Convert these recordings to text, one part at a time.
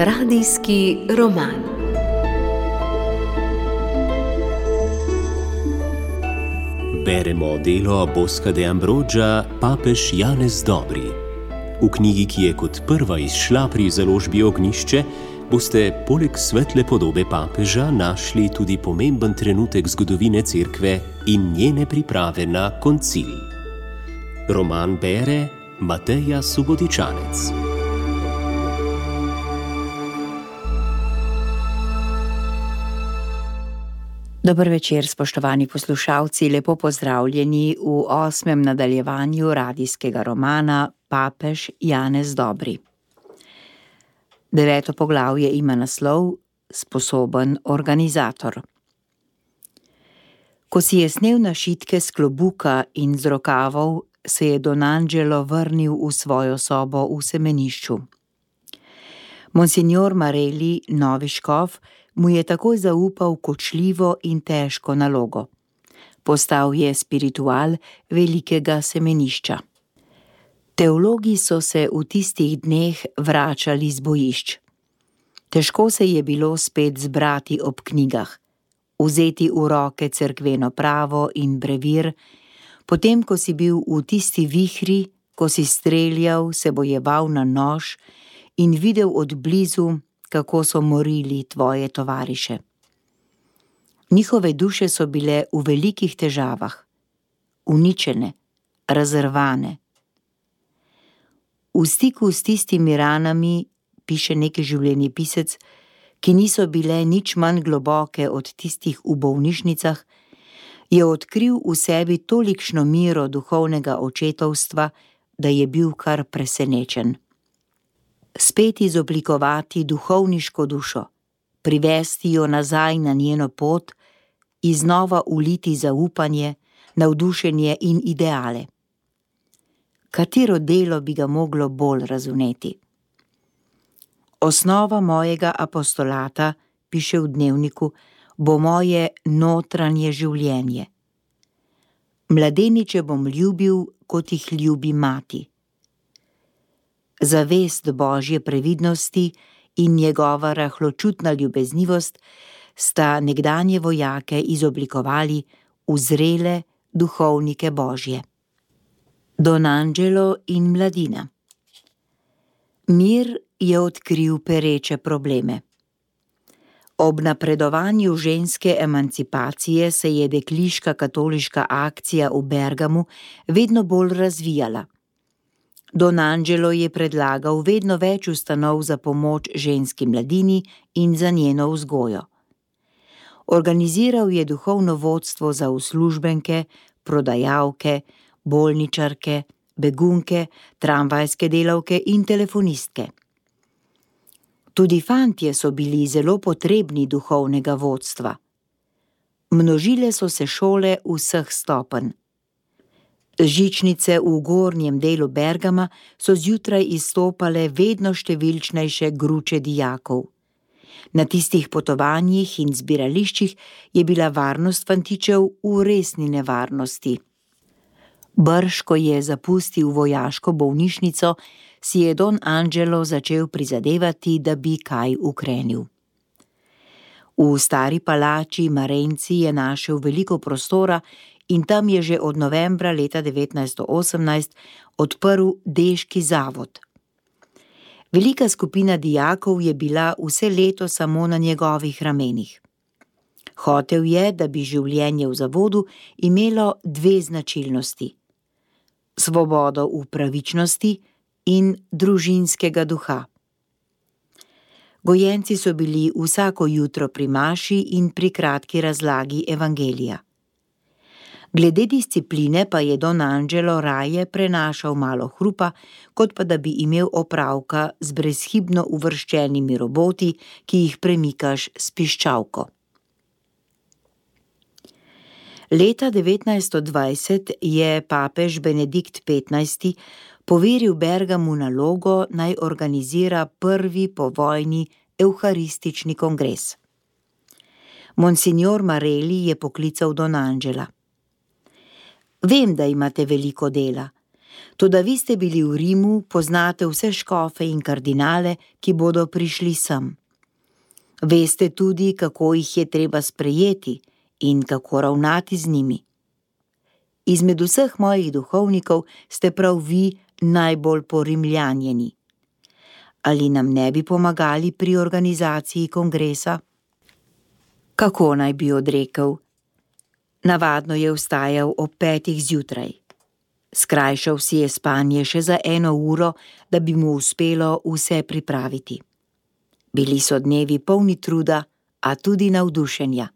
Radijski roman. Beremo delo Boska de Ambroža, papež Janez Dobri. V knjigi, ki je kot prva izšla pri založbi Ognišče, boste poleg svetle podobe papeža našli tudi pomemben trenutek zgodovine cerkve in njene priprave na koncil. Roman bere Mateja Subodičanec. Dober večer, spoštovani poslušalci, lepo pozdravljeni v osmem nadaljevanju radijskega romana Papež Janez Dobri. Deveto poglavje ima naslov Sposoben organizator. Ko si je snel našitke z klobuka in z rokavov, se je Don Angelo vrnil v svojo sobo v semenišču. Monsignor Mareli, novi škof, mu je takoj zaupal kočljivo in težko nalogo. Postal je spiritual velikega semenišča. Teologi so se v tistih dneh vračali z bojišč. Težko se je bilo spet zbrati ob knjigah, vzeti v roke cerkveno pravo in brevir, potem ko si bil v tisti vihri, ko si streljal, se bojeval na nož in videl od blizu, kako so morili tvoje tovariše. Njihove duše so bile v velikih težavah, uničene, razrvane. V stiku s tistimi ranami, piše neki življenji pisec, ki niso bile nič manj globoke od tistih v bolnišnicah, je odkril v sebi tolikšno miro duhovnega očetovstva, da je bil kar presenečen spet izoblikovati duhovniško dušo, privesti jo nazaj na njeno pot, iznova uliti zaupanje, navdušenje in ideale. Katero delo bi ga moglo bolj razumeti? Osnova mojega apostolata, piše v dnevniku, bo moje notranje življenje. Mladeniče bom ljubil, kot jih ljubi mati zavest božje previdnosti in njegova rahločutna ljubeznivost sta nekdanje vojake izoblikovali v zrele duhovnike božje. Don Angelo in mladina. Mir je odkril pereče probleme. Ob napredovanju ženske emancipacije se je dekliška katoliška akcija v Bergamu vedno bolj razvijala. Don Angelo je predlagal vedno več ustanov za pomoč ženski mladini in za njeno vzgojo. Organiziral je duhovno vodstvo za uslužbenke, prodajalke, bolničarke, begunke, tramvajske delavke in telefonistke. Tudi fantje so bili zelo potrebni duhovnega vodstva. Množile so se šole vseh stopenj. Žičnice v gornjem delu Bergama so zjutraj izstopale vedno številčnejše gruče dijakov. Na tistih potovanjih in zbirališčih je bila varnost fantičev v resni nevarnosti. Brž, ko je zapustil vojaško bolnišnico, si je Don Angelo začel prizadevati, da bi kaj ukrenil. V stari palači Marenci je našel veliko prostora in tam je že od novembra leta 1918 odprl Deški zavod. Velika skupina dijakov je bila vse leto samo na njegovih ramenih. Hotev je, da bi življenje v zavodu imelo dve značilnosti: svobodo v pravičnosti in družinskega duha. Gojenci so bili vsako jutro pri maši in pri kratki razlagi evangelija. Glede discipline pa je Don Angelo raje prenašal malo hrupa, kot pa da bi imel opravka z brezhibno uvrščenimi roboti, ki jih premikaš s piščalko. Leta 1920 je papež Benedikt XV. Poveril Bergamu nalogo naj organizira prvi povojni evharistični kongres. Monsignor Mareli je poklical Don Angela. Vem, da imate veliko dela. Toda vi ste bili v Rimu, poznate vse škofe in kardinale, ki bodo prišli sem. Veste tudi, kako jih je treba sprejeti in kako ravnati z njimi. Izmed vseh mojih duhovnikov ste prav vi najbolj porimljanjeni. Ali nam ne bi pomagali pri organizaciji kongresa? Kako naj bi odrekel? Navadno je vstajal ob petih zjutraj. Skrajšal si je spanje še za eno uro, da bi mu uspelo vse pripraviti. Bili so dnevi polni truda, a tudi navdušenja.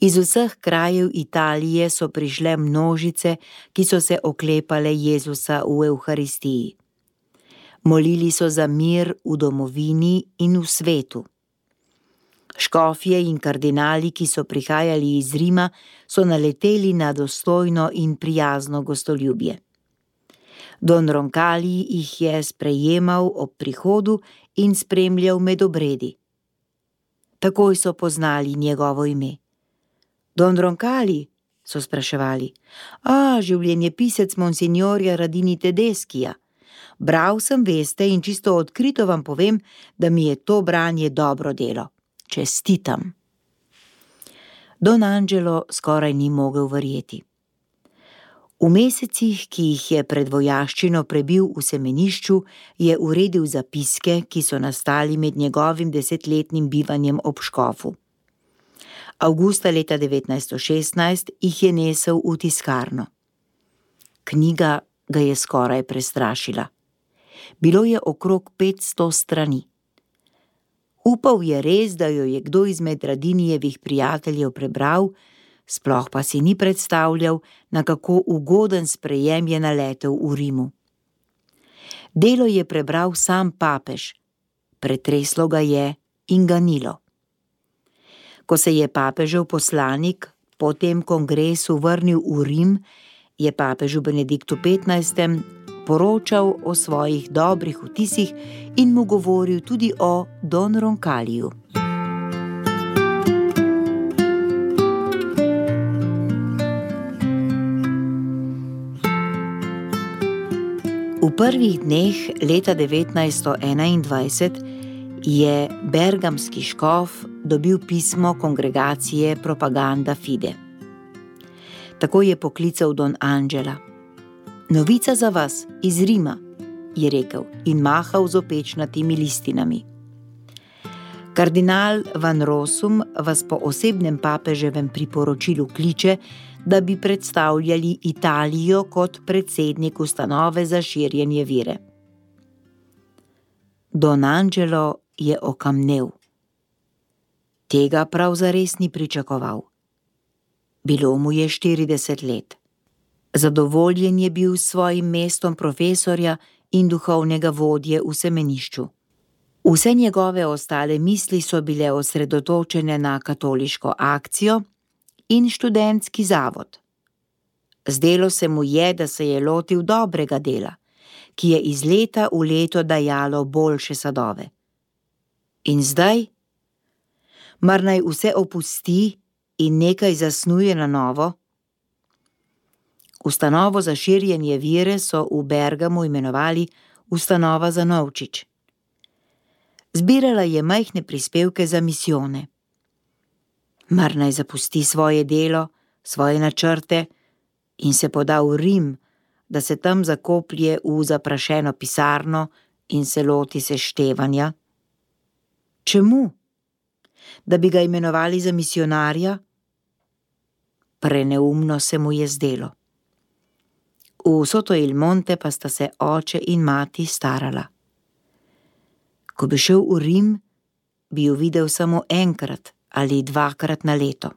Iz vseh krajev Italije so prišle množice, ki so se oklepale Jezusa v Euharistiji. Molili so za mir v domovini in v svetu. Škofje in kardinali, ki so prihajali iz Rima, so naleteli na dostojno in prijazno gostoljubje. Don Roncalli jih je sprejemal ob prihodu in spremljal med obredi. Takoj so poznali njegovo ime. Don Roncalli, so spraševali, a življenje pisec monsignorja Radini Tedeskija. Bral sem veste in čisto odkrito vam povem, da mi je to branje dobro delo čestitam. Don Angelo skoraj ni mogel verjeti. V mesecih, ki jih je pred vojaščino prebil v semenišču, je uredil zapiske, ki so nastali med njegovim desetletnim bivanjem ob škofu. Augusta leta 1916 jih je nesel v tiskarno. Knjiga ga je skoraj prestrašila. Bilo je okrog 500 strani. Upal je res, da jo je kdo izmed Radinijevih prijateljev prebral, sploh pa si ni predstavljal, na kako ugoden sprejem je naletel v Rimu. Delo je prebral sam papež, pretreslo ga je in ganilo. Ko se je papežev poslanik po tem kongresu vrnil v Rim, je papežu Benediktu XV poročal o svojih dobrih vtisih in mu govoril tudi o Don Roncaliju. V prvih dneh leta 1921 je bergamski škof dobil pismo kongregacije Propaganda Fide. Tako je poklical Don Angela. Novica za vas iz Rima, je rekel in mahal z opečnatimi listinami. Kardinal Van Rosum vas po osebnem papeževem priporočilu kliče, da bi predstavljali Italijo kot predsednik ustanove za širjenje vire. Don Angelo je okamnel. Tega prav zares ni pričakoval. Bilo mu je 40 let. Zadovoljen je bil s svojim mestom profesorja in duhovnega vodje v semenišču. Vse njegove ostale misli so bile osredotočene na katoliško akcijo in študentski zavod. Zdelo se mu je, da se je lotil dobrega dela, ki je iz leta v leto dajalo boljše sadove. In zdaj? Mar naj vse opusti in nekaj zasnuje na novo? Ustanovo za širjenje vire so v Bergamu imenovali Ustanova za Novčič. Zbirala je majhne prispevke za misijone. Mar naj zapusti svoje delo, svoje načrte in se poda v Rim, da se tam zakoplje v zaprašeno pisarno in se loti seštevanja? Čemu? Da bi ga imenovali za misionarja? Preneumno se mu je zdelo. V Soto il Monte pa sta se oče in mati starala. Ko bi šel v Rim, bi jo videl samo enkrat ali dvakrat na leto.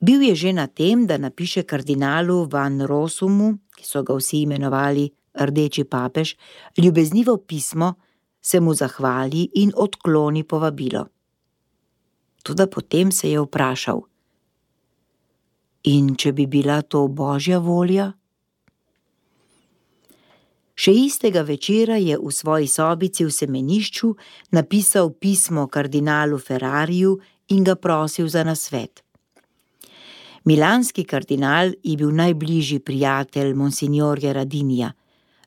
Bil je že na tem, da napiše kardinalu Van Rosumu, ki so ga vsi imenovali Rdeči papež, ljubeznivo pismo, se mu zahvali in odkloni povabilo. Tudi potem se je vprašal, In če bi bila to božja volja? Še istega večera je v svoji sobici v semenišču napisal pismo kardinalu Ferrariju in ga prosil za nasvet. Milanski kardinal je bil najbližji prijatelj monsignorja Radinija.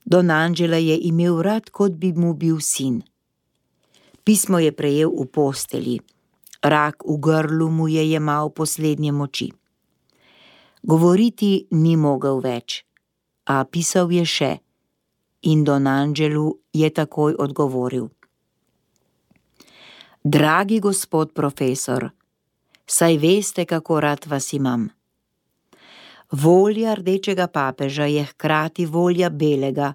Don Angela je imel rad, kot bi mu bil sin. Pismo je prejel v posteli, rak v grlu mu je jemal poslednje moči. Govoriti ni mogel več, a pisal je še, in Don Angelu je takoj odgovoril: Dragi gospod profesor, saj veste, kako rad vas imam. Volja rdečega papeža je hkrati volja belega,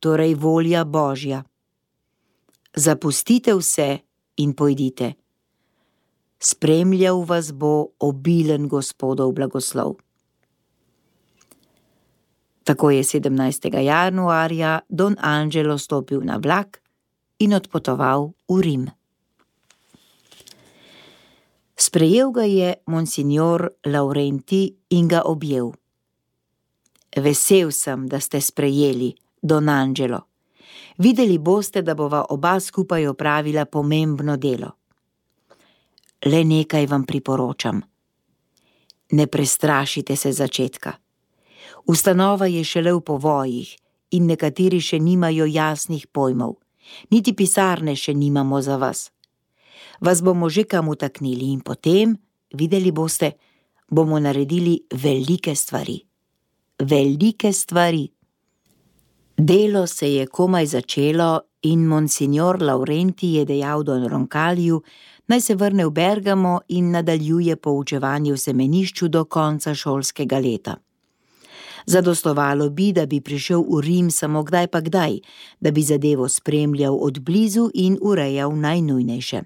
torej volja božja. Zapustite vse in pojdite. Spremljal vas bo obilen gospodov blagoslov. Tako je 17. januarja Don Angelo stopil na vlak in odpotoval v Rim. Sprejel ga je monsignor Laurenti in ga objel. Vesel sem, da ste sprejeli, Don Angelo. Videli boste, da bova oba skupaj opravila pomembno delo. Le nekaj vam priporočam. Ne prestrašite se začetka. Ustanova je šele v povojih in nekateri še nimajo jasnih pojmov, niti pisarne še nimamo za vas. Vas bomo že kam utaknili in potem, videli boste, bomo naredili velike stvari. Velike stvari. Delo se je komaj začelo in monsignor Laurenti je dejal Don Ronkaliju, naj se vrne v Bergamo in nadaljuje poučevanje v semenišču do konca šolskega leta. Zadostovalo bi, da bi prišel v Rim samo kdaj pa kdaj, da bi zadevo spremljal od blizu in urejal najnujnejše.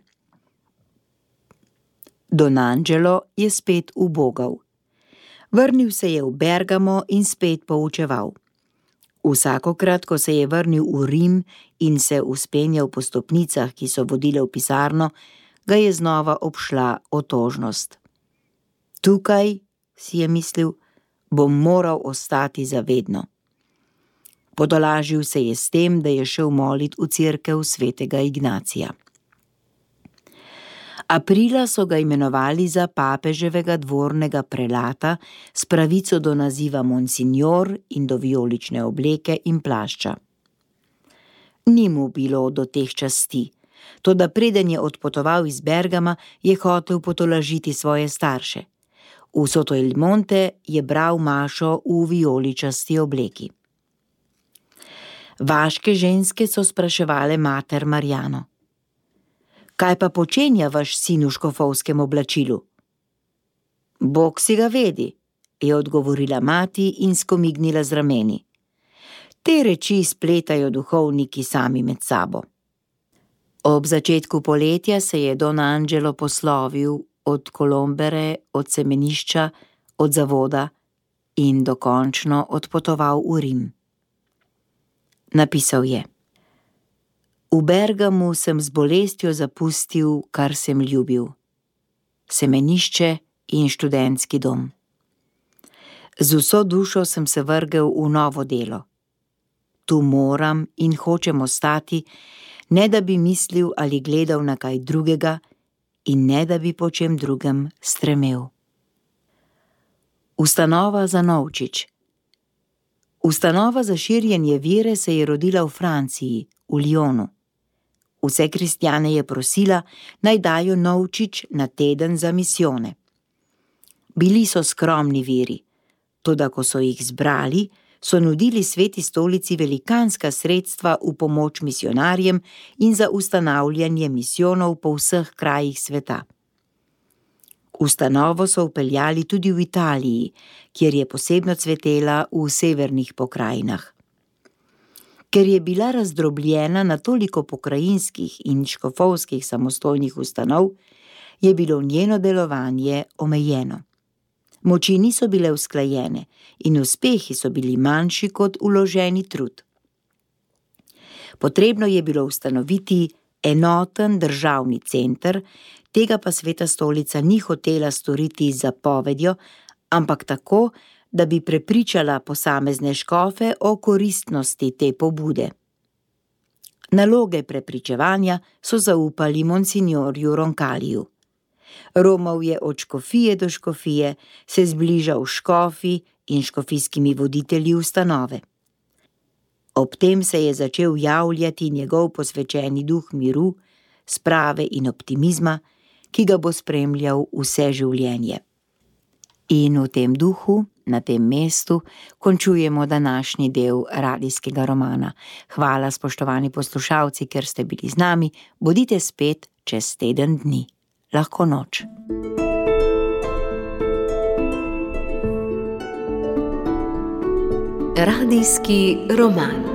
Don Angelo je spet ubogal. Vrnil se je v Bergamo in spet poučeval. Vsakokrat, ko se je vrnil v Rim in se uspenjal po stopnicah, ki so vodile v pisarno, ga je znova obšla otožnost. Tukaj, si je mislil, bom moral ostati zavedno. Podolažil se je s tem, da je šel molit v cerkev svetega Ignacija. Aprila so ga imenovali za papeževega dvornega prelata s pravico do naziva Monsignor in do vijolične obleke in plašča. Ni mu bilo do teh časti, to da preden je odpotoval iz Bergama, je hotel potolažiti svoje starše. V Soto il Monte je bral Mašo v vijoličasti obleki. Vaške ženske so spraševale mater Marjano: Kaj pa počenja vaš sin v škofovskem oblačilu? Bog si ga vedi, je odgovorila mati in skomignila z rameni. Te reči spletajo duhovniki sami med sabo. Ob začetku poletja se je Don Angelo poslovil od Kolombere, od semenišča, od zavoda in dokončno odpotoval v Rim. Napisal je: V Bergamu sem z bolestjo zapustil, kar sem ljubil: semenišče in študentski dom. Z vso dušo sem se vrgel v novo delo. Tu moram in hočem ostati, ne da bi mislil ali gledal na kaj drugega, in ne da bi po čem drugem stremel. Ustanova za Novčič. Ustanova za širjenje vere se je rodila v Franciji, v Lyonu. Vse kristjane je prosila, naj dajo Novčič na teden za misijone. Bili so skromni viri, tudi ko so jih zbrali, so nudili sveti stolici velikanska sredstva v pomoč misionarjem in za ustanavljanje misijonov po vseh krajih sveta. Ustanovo so upeljali tudi v Italiji, kjer je posebno cvetela v severnih pokrajinah. Ker je bila razdrobljena na toliko pokrajinskih in škofovskih samostojnih ustanov, je bilo njeno delovanje omejeno moči niso bile usklajene in uspehi so bili manjši kot uloženi trud. Potrebno je bilo ustanoviti enoten državni center, tega pa sveta stolica ni hotela storiti z zapovedjo, ampak tako, da bi prepričala posamezne škofe o koristnosti te pobude. Naloge prepričevanja so zaupali monsignorju Ronkaliju. Romal je od škofije do škofije, se zbližal škofi in škofijskimi voditelji ustanove. Ob tem se je začel javljati njegov posvečeni duh miru, sprave in optimizma, ki ga bo spremljal vse življenje. In v tem duhu, na tem mestu, končujemo današnji del radijskega romana. Hvala, spoštovani poslušalci, ker ste bili z nami, bodite spet čez teden dni. Lahko noč. Radijski roman.